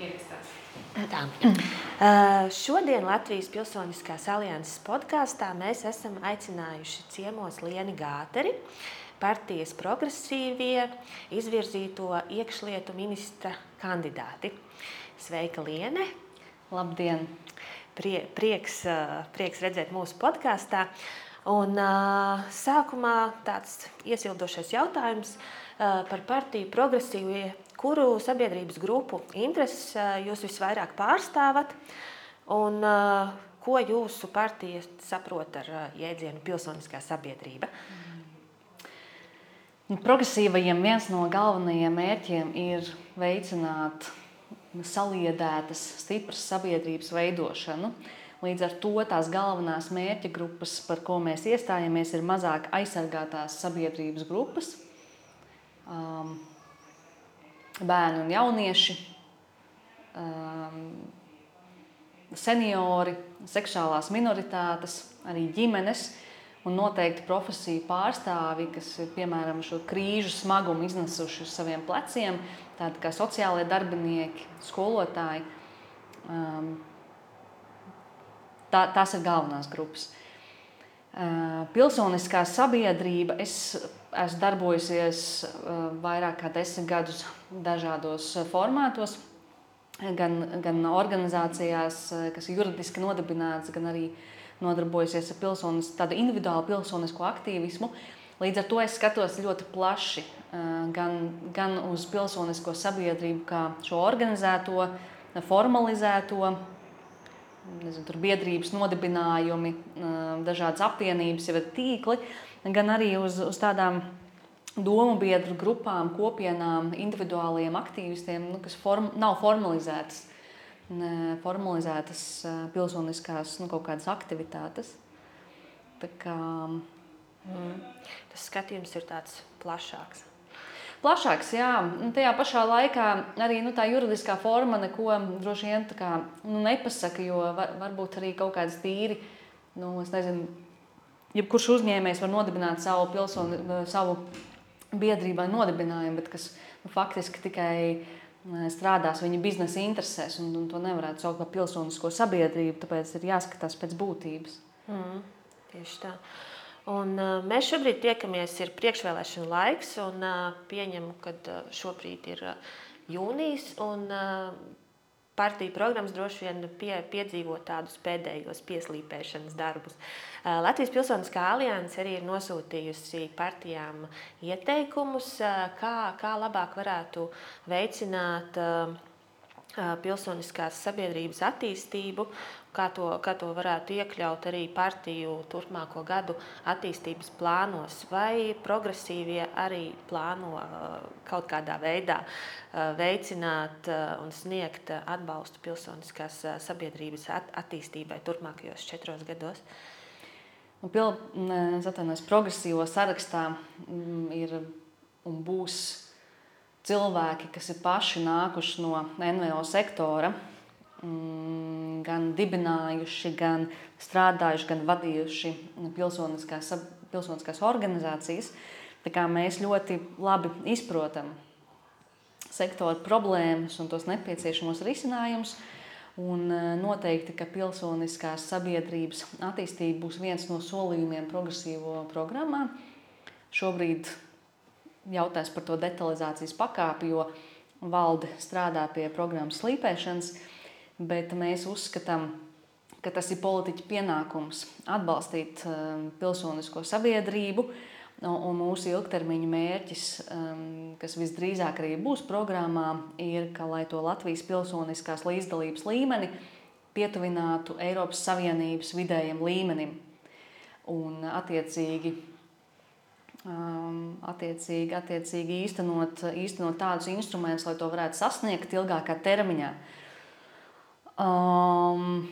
Tā. Uh, šodien Latvijas Pilsoniskās alianses podkāstā mēs esam aicinājuši ciemos Lienu Gāteri, partijas progresīvie izvirzīto iekšlietu ministra kandidāti. Sveika, Liene! Labdien! Prie, prieks, prieks redzēt mūsu podkāstā. Un, uh, sākumā tāds iesildošais jautājums uh, par partiju progresīvie kuru sabiedrības grupu intereses jūs visvairāk pārstāvat un ko jūsu partija saprot ar jēdzienu pilsoniskā sabiedrība? Nu, progresīvajiem viens no galvenajiem mērķiem ir veicināt saliedētas, stipras sabiedrības veidošanu. Līdz ar to tās galvenās mērķa grupas, par ko mēs iestājamies, ir mazāk aizsargātās sabiedrības grupas. Um, bērni un jaunieši, um, seniori, seksuālās minoritātes, arī ģimenes un noteikti profesiju pārstāvi, kas ir piemēram šo krīžu smagumu iznesuši uz saviem pleciem, tādi kā sociālie darbinieki, skolotāji. Um, tā, tās ir galvenās grupas. Uh, pilsoniskā sabiedrība, es esmu darbojusies uh, vairāk kā desmit gadus dažādos eh, formātos, gan, gan organizācijās, eh, kas ir juridiski nodibināts, gan arī nodarbojusies ar pilsonis, tādu individuālu pilsonisko aktīvismu. Līdz ar to es skatos ļoti plaši eh, gan, gan uz pilsonisko sabiedrību, kā šo organizēto, formalizēto, nezinu, biedrības nodibinājumi, dažādas apvienības, jau tīkli, gan arī uz, uz tādām domu biedru grupām, kopienām, individuāliem aktīvistiem, nu, kas form, nav formalizētas, formalizētas pilsoniskās nu, kaut kādas aktivitātes. Tā kā, mm. Tas skatījums ir tāds plašāks. Plašāks, jā. Un tajā pašā laikā arī nu, tā juridiskā forma neko droši vien kā, nu, nepasaka, jo var, varbūt arī kaut kādas tīri, nu, es nezinu, jebkurš uzņēmējs var nodibināt savu pilsoni, savu biedrībai nodibinājumu, bet kas nu, faktiski tikai strādās viņa biznesa interesēs, un, un to nevarētu saukt par pilsonisko sabiedrību. Tāpēc ir jāskatās pēc būtības. Mm, tieši tā. Un, uh, mēs šobrīd tiekamies, ir priekšvēlēšana laiks, un uh, pieņemu, ka uh, šobrīd ir uh, jūnijas. Un, uh, partiju programmas droši vien pie, piedzīvo tādus pēdējos pieslīpēšanas darbus. Latvijas Pilsoniskā alianse arī ir nosūtījusi partijām ieteikumus, kā, kā labāk varētu veicināt pilsoniskās sabiedrības attīstību kā to, kā to varētu iekļaut arī partiju turpmāko gadu attīstības plānos, vai progresīvie arī plāno uh, kaut kādā veidā uh, veicināt uh, un sniegt atbalstu pilsoniskās sabiedrības attīstībai turpmākajos četros gados. Nu, pil, atvainojos, progresīvo sarakstā mm, ir un būs cilvēki, kas ir paši nākuši no NVO sektora, Mm, gan dibinājuši, gan strādājuši, gan vadījuši pilsoniskās, pilsoniskās organizācijas. Mēs ļoti labi izprotam sektora problēmas un tos nepieciešamos risinājumus. Un e, noteikti, ka pilsoniskās sabiedrības attīstība būs viens no solījumiem progresīvo programmā. Šobrīd jautājums par to detalizācijas pakāpi, jo valde strādā pie programmas slīpēšanas bet mēs uzskatām, ka tas ir politiķa pienākums atbalstīt um, pilsonisko sabiedrību. Un mūsu ilgtermiņa mērķis, um, kas visdrīzāk arī būs programmā, ir, ka, lai to Latvijas pilsoniskās līdzdalības līmeni pietuvinātu Eiropas Savienības vidējiem līmenim. Un, attiecīgi, um, attiecīgi, attiecīgi īstenot, īstenot tādus instrumentus, lai to varētu sasniegt ilgākā termiņā. Uh, Um,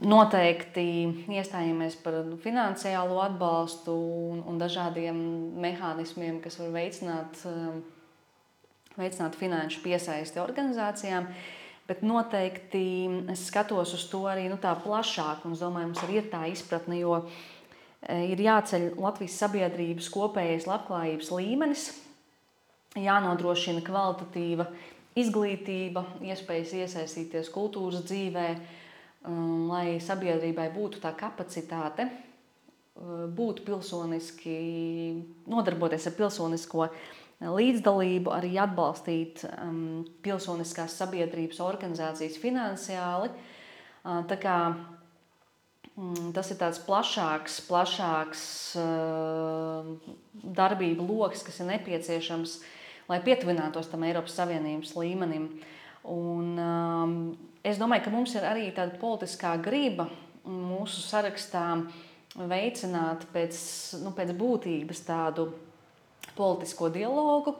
noteikti iestājamies par finansiālo atbalstu un, un dažādiem mehānismiem, kas var veicināt, um, veicināt finanšu piesaisti organizācijām. Bet noteikti es skatos uz to arī nu, tā plašāk, un es domāju, mums arī ir tā izpratne, jo e, ir jāceļ Latvijas sabiedrības kopējais labklājības līmenis, jānodrošina kvalitatīva izglītība, iespējas iesaistīties kultūras dzīvē, um, lai sabiedrībai būtu tā kapacitāte uh, būt pilsoniski, nodarboties ar pilsonisko līdzdalību, arī atbalstīt um, pilsoniskās sabiedrības organizācijas finansiāli. Uh, tā kā Mm, tas ir tāds plašāks, plašāks uh, darbību lokus, kas ir nepieciešams, lai pietuvinātos tam Eiropas Savienības līmenim. Un, um, es domāju, ka mums ir arī tāda politiskā griba mūsu sarakstā veicināt pēc, nu, pēc būtības tādu politisko dialogu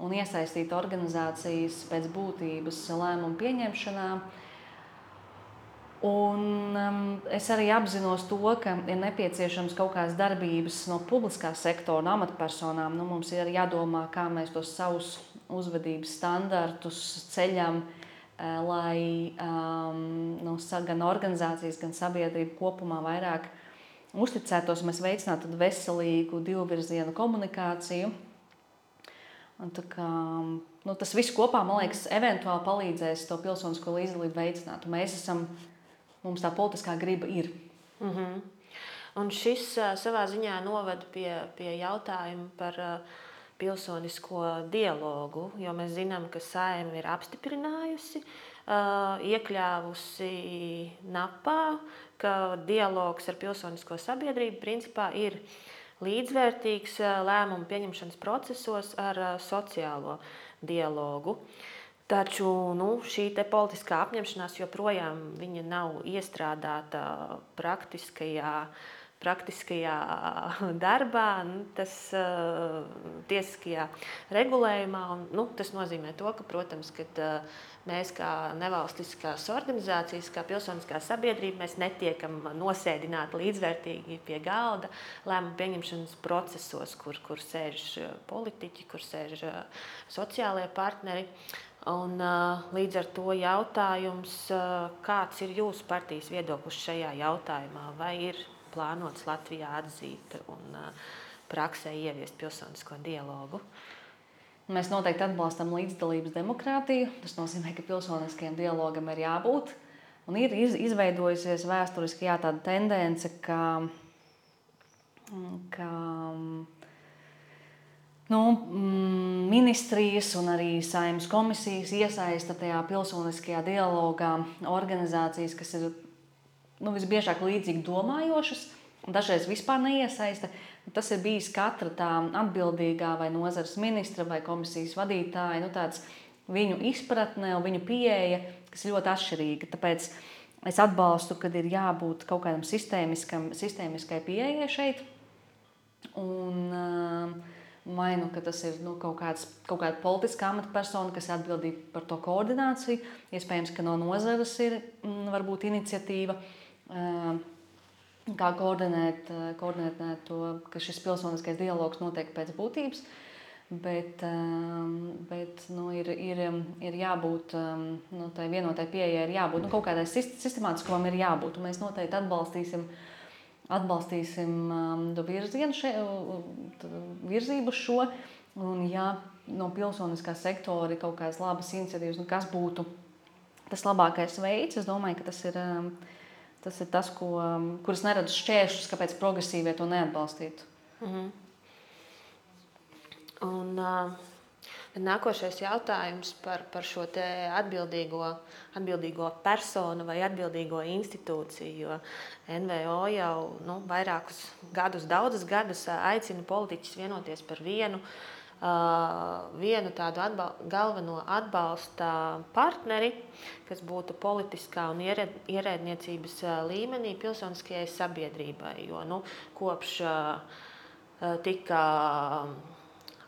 un iesaistīt organizācijas pēc būtības lēmumu pieņemšanā. Uh, Un, um, es arī apzinos to, ka ir nepieciešams kaut kādas darbības no publiskā sektora, no amatpersonām. Nu, mums ir jādomā, kā mēs tos savus uzvedības standartus ceļam, eh, lai um, nu, gan organizācijas, gan sabiedrība kopumā vairāk uzticētos, mēs veicinātu veselīgu divu virzienu komunikāciju. Un, kā, nu, tas viss kopā, man liekas, eventuāli palīdzēs to pilsonisko līdzdalību veicināt. Un mēs esam mums tā politiskā griba ir. Mm -hmm. Un šis uh, savā ziņā novada pie, pie jautājuma par uh, pilsonisko dialogu, jo mēs zinām, ka Sājuma ir apstiprinājusi, uh, iekļāvusi napā, ka dialogs ar pilsonisko sabiedrību principā ir līdzvērtīgs lēmumu pieņemšanas procesos ar sociālo dialogu. Uh, Taču nu, šī politiskā apņemšanās joprojām nav iestrādāta praktiskajā, praktiskajā darbā, nu, tas uh, tiesiskajā regulējumā. Un, nu, tas nozīmē, to, ka, protams, kad, uh, mēs kā nevalstiskās organizācijas, kā pilsoniskā sabiedrība, netiekam nosēdināti līdzvērtīgi pie galda lēmumu pieņemšanas procesos, kur, kur sēž politiķi, kur sēž sociālie partneri. Uh, Un, līdz ar to jautājums, kāds ir jūsu partijas viedoklis šajā jautājumā? Vai ir plānots Latvijā atzīt un praksē ieviest pilsonisko dialogu? Mēs noteikti atbalstam līdzdalības demokrātiju. Tas nozīmē, ka pilsoniskajam dialogam ir jābūt. Un ir izveidojusies vēsturiski jā, tāda tendence, ka, ka nu, mm, ministrijas un arī saimnes komisijas iesaista tajā pilsoniskajā dialogā organizācijas, kas ir nu, visbiežāk līdzīgi domājošas, dažreiz vispār neiesaista. Tas ir bijis katra tā atbildīgā vai nozares ministra vai komisijas vadītāja nu, viņu izpratne un viņu pieeja, kas ir ļoti atšķirīga. Tāpēc es atbalstu, ka ir jābūt kaut kādam sistēmiskai pieejai šeit. Un, uh, Vai nu tas ir nu, kaut, kāds, kaut kāda politiska amatpersona, kas ir atbildīga par to koordināciju, iespējams, ka no nozares ir m, mm, varbūt iniciatīva, kā koordinēt, koordinēt to, ka šis pilsoniskais dialogs notiek pēc būtības. Bet, bet nu, ir, ir, ir jābūt nu, tai vienotai pieejai, ir jābūt nu, kaut kādai sistemātiskumam, ir jābūt. Mēs noteikti atbalstīsim uh, atbalstīsim um, virzienu, še, virzību šo. Un, ja no pilsoniskā sektora ir kaut kādas labas iniciatīvas, nu, kas būtu tas labākais veids, es domāju, ka tas ir um, tas, ir tas ko, um, kuras neredzu šķēršļus, kāpēc progresīvie to neatbalstītu. Mm -hmm. Un, uh... Nākošais jautājums par, par šo atbildīgo, atbildīgo personu vai atbildīgo institūciju. Jo NVO jau nu, vairākus gadus, daudzus gadus aicina politiķus vienoties par vienu, uh, vienu tādu atbal galveno atbalsta partneri, kas būtu politiskā un ierēdniecības līmenī pilsoniskajai sabiedrībai. Jo nu, kopš uh, tika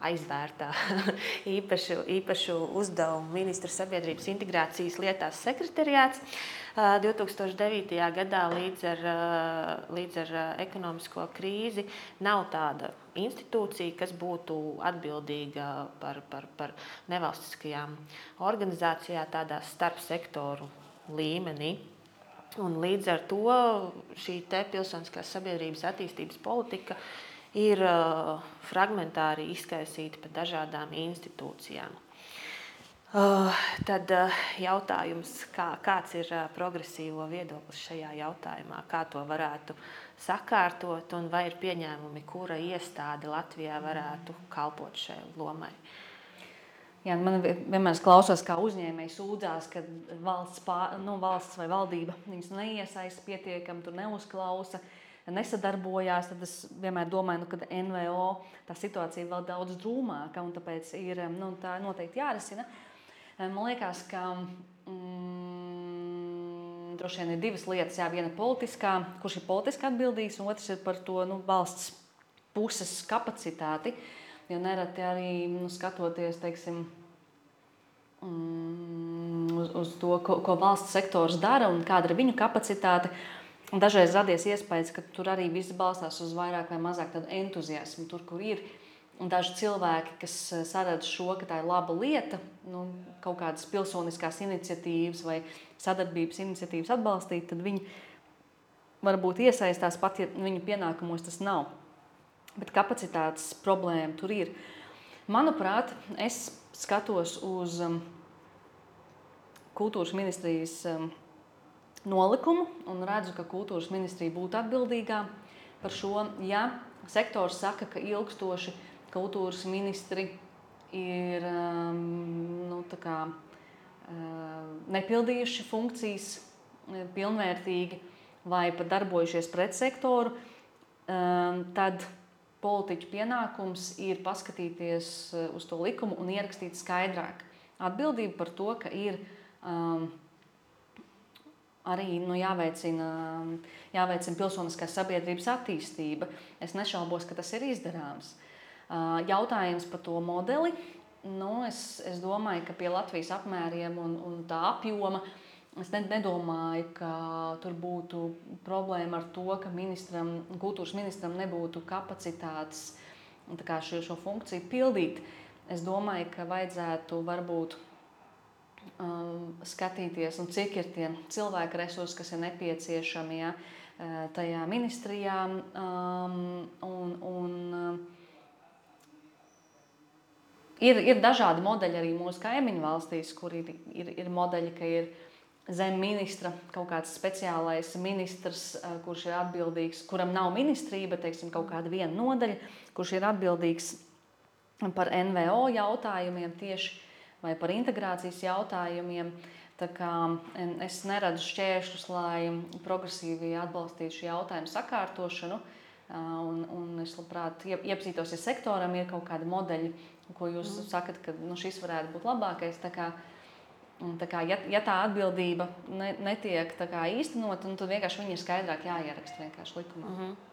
aizvērtā īpašu, īpašu uzdevumu ministra sabiedrības integrācijas lietās sekretariāts. 2009. gadā līdz ar, līdz ar ekonomisko krīzi nav tāda institūcija, kas būtu atbildīga par, par, par nevalstiskajām organizācijām tādā starpsektoru līmenī. Un līdz ar to šī pilsoniskās sabiedrības attīstības politika ir uh, fragmentāri izkaisīti pa dažādām institūcijām. Uh, tad uh, jautājums, kā, kāds ir uh, progresīvo viedoklis šajā jautājumā, kā to varētu sakārtot un vai ir pieņēmumi, kura iestāde Latvijā varētu kalpot šai lomai. Jā, man vienmēr klausās, kā uzņēmēji sūdzās, ka valsts, pār, nu, valsts vai valdība viņus neiesaista pietiekami, tur neuzklausa, nesadarbojās. Tad es vienmēr domāju, nu, ka NVO tā situācija vēl daudz drūmāka un tāpēc ir nu, tā noteikti jārisina. Uh, Man liekas, ka mm, droši vien ir divas lietas. Jā, viena politiskā, kurš ir politiski atbildīgs, un otrs ir par to nu, valsts puses kapacitāti. Jo nereti arī nu, skatoties, teiksim, mm, uz, uz to, ko, ko valsts sektors dara un kāda ir viņu kapacitāte. Dažreiz radies iespējas, ka tur arī viss balstās uz vairāk vai mazāk entuziasmu. Tur, kur ir Un daži cilvēki, kas eh, saredz šo, ka tā ir laba lieta, nu, kaut kādas pilsoniskās iniciatīvas vai sadarbības iniciatīvas atbalstīt, tad viņi varbūt iesaistās pat, ja viņu pienākumos tas nav. Bet kapacitātes problēma tur ir. Manuprāt, es skatos uz um, kultūras ministrijas um, nolikumu un redzu, ka kultūras ministrija būtu atbildīgā par šo. Ja sektors saka, ka ilgstoši kultūras ministri ir um, nu, kā, uh, nepildījuši funkcijas uh, pilnvērtīgi vai pat darbojušies pret sektoru, um, tad politiķu pienākums ir paskatīties uh, uz to likumu un ierakstīt skaidrāk atbildību par to, ka ir um, arī nu, jāveicina, jāveicina pilsoniskās sabiedrības attīstība. Es nešaubos, ka tas ir izdarāms. Jautājums par to modeli. Nu, es, es domāju, ka pie Latvijas apmēriem un, un tā apjoma es nedomāju, ka tur būtu problēma ar to, ka ministram, kultūras ministram nebūtu kapacitātes šo, šo funkciju pildīt. Es domāju, ka vajadzētu varbūt um, skatīties, nu, cik ir tie cilvēku resursi, kas ir nepieciešami ja, tajā ministrijā. Um, un, un, ir, ir dažādi modeļi arī mūsu kaimiņu valstīs, kur ir, ir, ir modeļi, ka ir zem ministra kaut kāds speciālais ministrs, eh, kurš ir atbildīgs, kuram nav ministrija, bet teiksim, kaut kāda viena nodaļa, kurš ir atbildīgs par NVO jautājumiem tieši vai par integrācijas jautājumiem. Es neredzu šķēršļus, lai progresīvi atbalstītu šo jautājumu sakārtošanu. Un, un es labprāt iepazītos, ja sektoram ir kaut kādi modeļi, ko jūs mm. sakat, ka nu, šis varētu būt labākais. Tā kā, tā kā, ja, ja tā atbildība ne, netiek īstenot, tad vienkārši viņi ir skaidrāk jāieraksta likumā. Mm -hmm.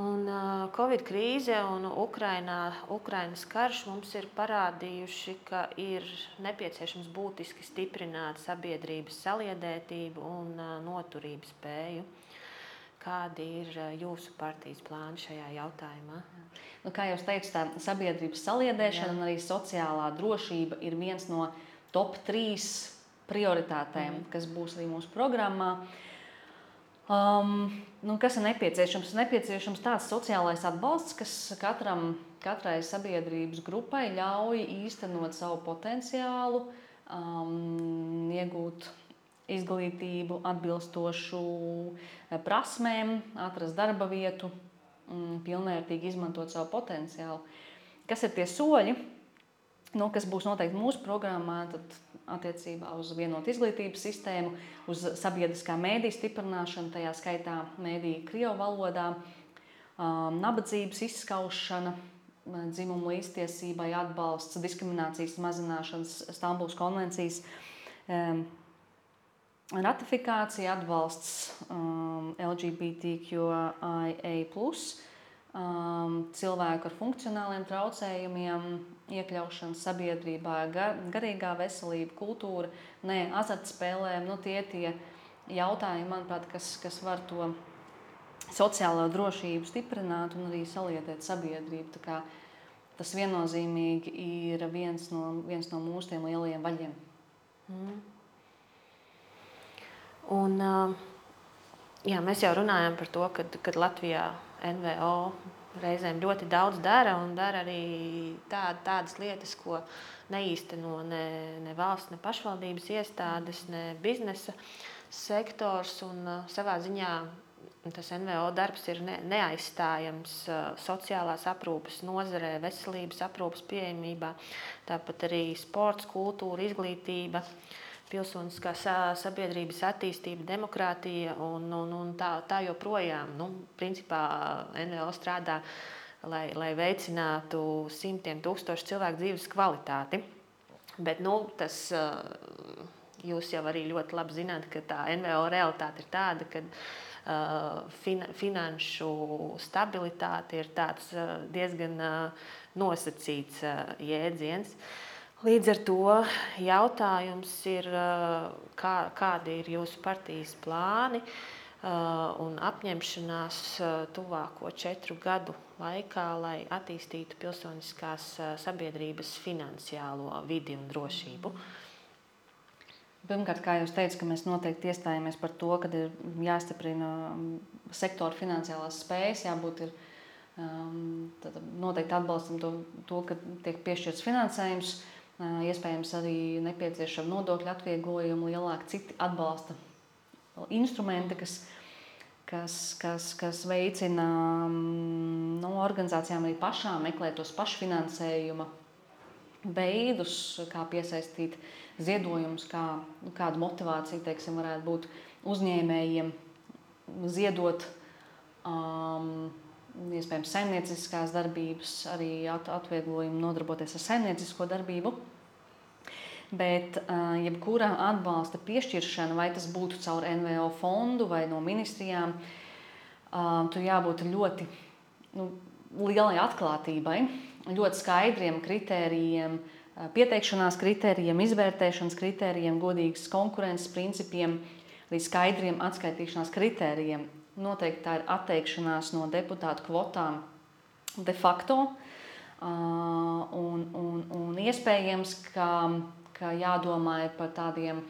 Un, uh, Covid krīze un Ukrainā, Ukrainas karš mums ir parādījuši, ka ir nepieciešams būtiski stiprināt sabiedrības saliedētību un uh, noturības spēju. Kādi ir jūsu partijas plāni šajā jautājumā? Nu, kā jau teicu, tā sabiedrības saliedēšana Jā. un arī sociālā drošība ir viens no top trīs prioritātēm, mm. kas būs arī mūsu programmā. Um, nu, kas ir nepieciešams? Nepieciešams tāds sociālais atbalsts, kas katram, katrai sabiedrības grupai ļauj īstenot savu potenciālu, um, iegūt izglītību, atbilstošu eh, prasmēm, atrast darba vietu, mm, pilnvērtīgi izmantot savu potenciālu. Kas ir tie soļi, nu, kas būs noteikti mūsu programmā, tad attiecībā uz vienotu izglītības sistēmu, uz sabiedriskā mēdīņa stiprināšanu, tajā skaitā mēdīņu krievu valodā, um, nabadzības izskaušana, dzimumu līdztiesībai atbalsts, diskriminācijas mazināšanas, Stambulas konvencijas um, ratifikācija, atbalsts um, LGBTQIA, cilvēku ar funkcionāliem traucējumiem, iekļaušana sabiedrībā, gar, garīgā veselība, kultūra, ne azartspēlēm. Nu, tie tie jautājumi, manuprāt, kas, kas var to sociālo drošību stiprināt un arī saliedēt sabiedrību. Tas viennozīmīgi ir viens no, viens no mūsu lielajiem vaļiem. Mm. Un, jā, mēs jau runājam par to, ka Latvijā NVO reizēm ļoti daudz dara un dara arī tā, tādas lietas, ko neīsteno ne, ne valsts, ne pašvaldības iestādes, ne biznesa sektors. Un, uh, savā ziņā tas NVO darbs ir ne, neaizstājams uh, sociālās aprūpes nozarē, veselības aprūpes pieejamībā, tāpat arī sports, kultūra, izglītība. Pilsoniskā sabiedrības attīstība, demokrātija un, un, un tā, tā joprojām. Nu, principā NVO strādā, lai, lai veicinātu simtiem tūkstošu cilvēku dzīves kvalitāti. Bet nu, tas, jūs jau arī ļoti labi zināt, ka tā NVO realitāte ir tāda, ka uh, fin, finanšu stabilitāte ir tāds uh, diezgan uh, nosacīts uh, jēdziens. Līdz ar to jautājums ir, kā, kādi ir jūsu partijas plāni un apņemšanās tuvāko četru gadu laikā, lai attīstītu pilsoniskās sabiedrības finansiālo vidi un drošību. Pirmkārt, kā jau teicu, mēs noteikti iestājāmies par to, ka ir jāstiprina sektora finansiālās spējas, jābūt ir, um, noteikti atbalstam to, to, ka tiek piešķirts finansējums, uh, iespējams arī nepieciešama nodokļu atvieglojuma, lielāka citi atbalsta instrumenti, kas, kas, kas, kas veicina um, no organizācijām arī pašām meklēt tos pašfinansējuma veidus, kā piesaistīt ziedojumus, kā, nu, kāda motivācija teiksim, varētu būt uzņēmējiem ziedot. Um, Iespējams, saimnieciskās darbības, arī at, atvieglojumu nodarboties ar saimniecisko darbību. Bet jebkura atbalsta piešķiršana, vai tas būtu caur NVO fondu vai no ministrijām, tur jābūt ļoti nu, lielai atklātībai, ļoti skaidriem kritērijiem, pieteikšanās kritērijiem, izvērtēšanas kritērijiem, godīgas konkurences principiem, līdz skaidriem atskaitīšanās kritērijiem. Noteikti tā ir atteikšanās no deputātu kvotām de facto. Un, un, un iespējams, ka, ka jādomā par tādiem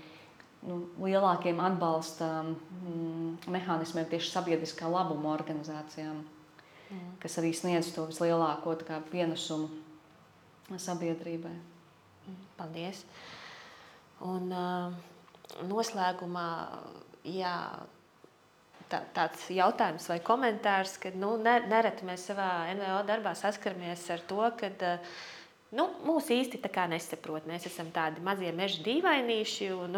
nu, lielākiem atbalsta mm, mehānismiem tieši sabiedriskā labuma organizācijām, mm. kas arī sniedz to vislielāko pienesumu sabiedrībai. Paldies. Un uh, noslēgumā, jā, tā, tāds jautājums vai komentārs, ka nu, nereti mēs savā NVO darbā saskaramies ar to, ka uh, nu, mūs īsti nesaprot. Mēs esam tādi mazie meža dīvainīši, un,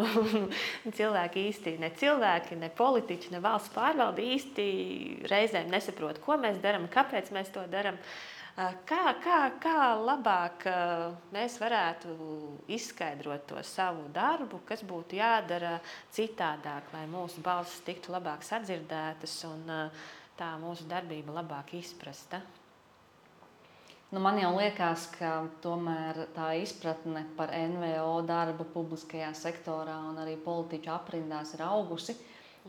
un cilvēki īsti ne cilvēki, ne politiķi, ne valsts pārvalde īsti reizēm nesaprot, ko mēs darām, kāpēc mēs to darām. Kā, kā, kā labāk mēs varētu izskaidrot to savu darbu, kas būtu jādara citādāk, lai mūsu balsis tiktu labāk sadzirdētas un tā mūsu darbība labāk izprasta? Nu, man jau liekas, ka tomēr tā izpratne par NVO darbu publiskajā sektorā un arī politiķu aprindās ir augusi.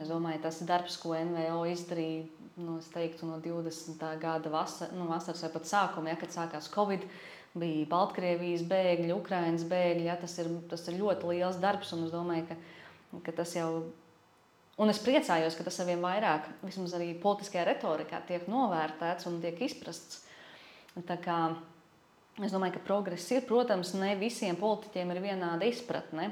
Es domāju, tas darbs, ko NVO izdarīja nu, teiktu, no 20. gada vasar, nu, vasaras vai pat sākuma, ja, kad sākās Covid. Bija Baltkrievijas bēgļi, Ukraiņas bēgļi. Ja, tas, ir, tas ir ļoti liels darbs, un es domāju, ka, ka tas jau Un es priecājos, ka tas arvien vairāk, vismaz arī politiskajā retorikā, tiek novērtēts un tiek izprasts. Kā, es domāju, ka progress ir. Protams, ne visiem politiķiem ir vienāda izpratne.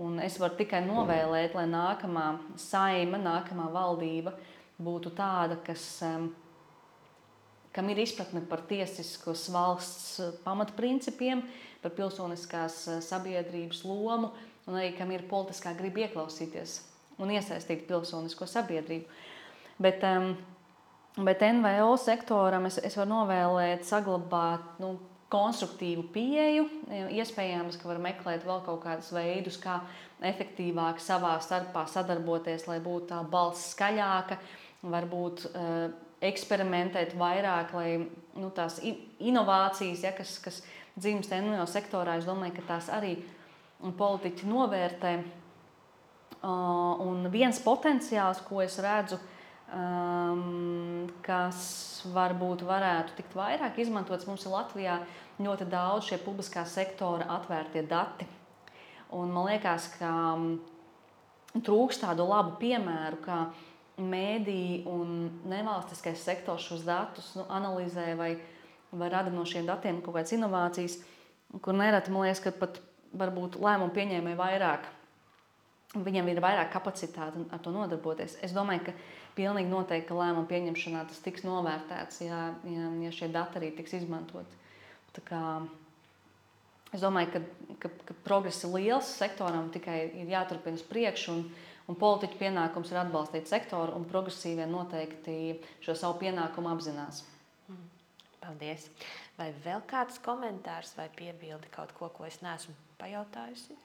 Un es varu tikai novēlēt, lai nākamā saima, nākamā valdība būtu tāda, kas, kam ir izpratne par tiesiskos valsts eh, pamatprincipiem, par pilsoniskās eh, sabiedrības lomu un arī kam ir politiskā griba ieklausīties un iesaistīt pilsonisko sabiedrību. Bet, bet NVO sektoram es, es varu novēlēt saglabāt nu, konstruktīvu pieeju. Iespējams, ka var meklēt vēl kaut kādus veidus, kā efektīvāk savā starpā sadarboties, lai būtu tā balss skaļāka, varbūt uh, eksperimentēt vairāk, lai nu, tās inovācijas, ja, kas, kas dzimst NVO sektorā, es domāju, ka tās arī politiķi novērtē. Uh, un viens potenciāls, ko es redzu, um, kas varbūt varētu tikt vairāk izmantots, mums ir Latvijā ļoti daudz šie publiskā sektora atvērtie dati. Un man liekas, ka trūkst tādu labu piemēru, kā mēdīji un nevalstiskais sektors šos datus nu, analizē vai, vai rada no šiem datiem kaut kādas inovācijas, kur nereti man liekas, ka pat varbūt lēmumu pieņēmēji vairāk. Viņam ir vairāk kapacitāte ar to nodarboties. Es domāju, ka pilnīgi noteikti lēmumu pieņemšanā tas tiks novērtēts, ja, ja, ja šie dati arī tiks izmantoti. Es domāju, ka, ka, ka progress ir liels sektoram, tikai ir jāturpina uz priekšu. Un, un politiķu pienākums ir atbalstīt sektoru, un progresīvie noteikti šo savu pienākumu apzinās. Mm. Paldies! Vai vēl kāds komentārs vai piebildi kaut ko, ko es neesmu pajautājusi?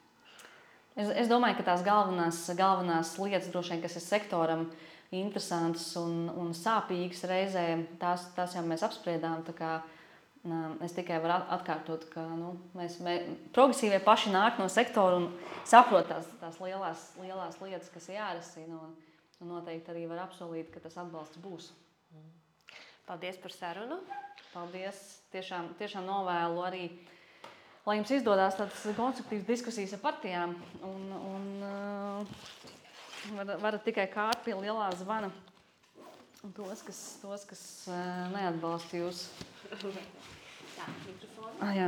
Es, es domāju, ka tās galvenās, galvenās lietas, vien, kas ir sektoram interesantas un, un sāpīgas reizē, tās, tās jau mēs apspriedām. Kā, Es tikai varu atkārtot, ka nu, mēs, mēs progresīvie paši nāk no sektora un saprot tās, tās lielās, lielās lietas, kas jārisina. Un, un noteikti arī var apsolīt, ka tas atbalsts būs. Paldies par sarunu. Paldies. Tiešām, tiešām novēlu arī lai jums izdodas tādas konstruktīvas diskusijas ar partijām. Un, un, uh, varat, varat tikai kārt pie lielā zvana tos, kas, tos, kas uh, neatbalsta jūs. Tā, mikrofonu. Ah, jā.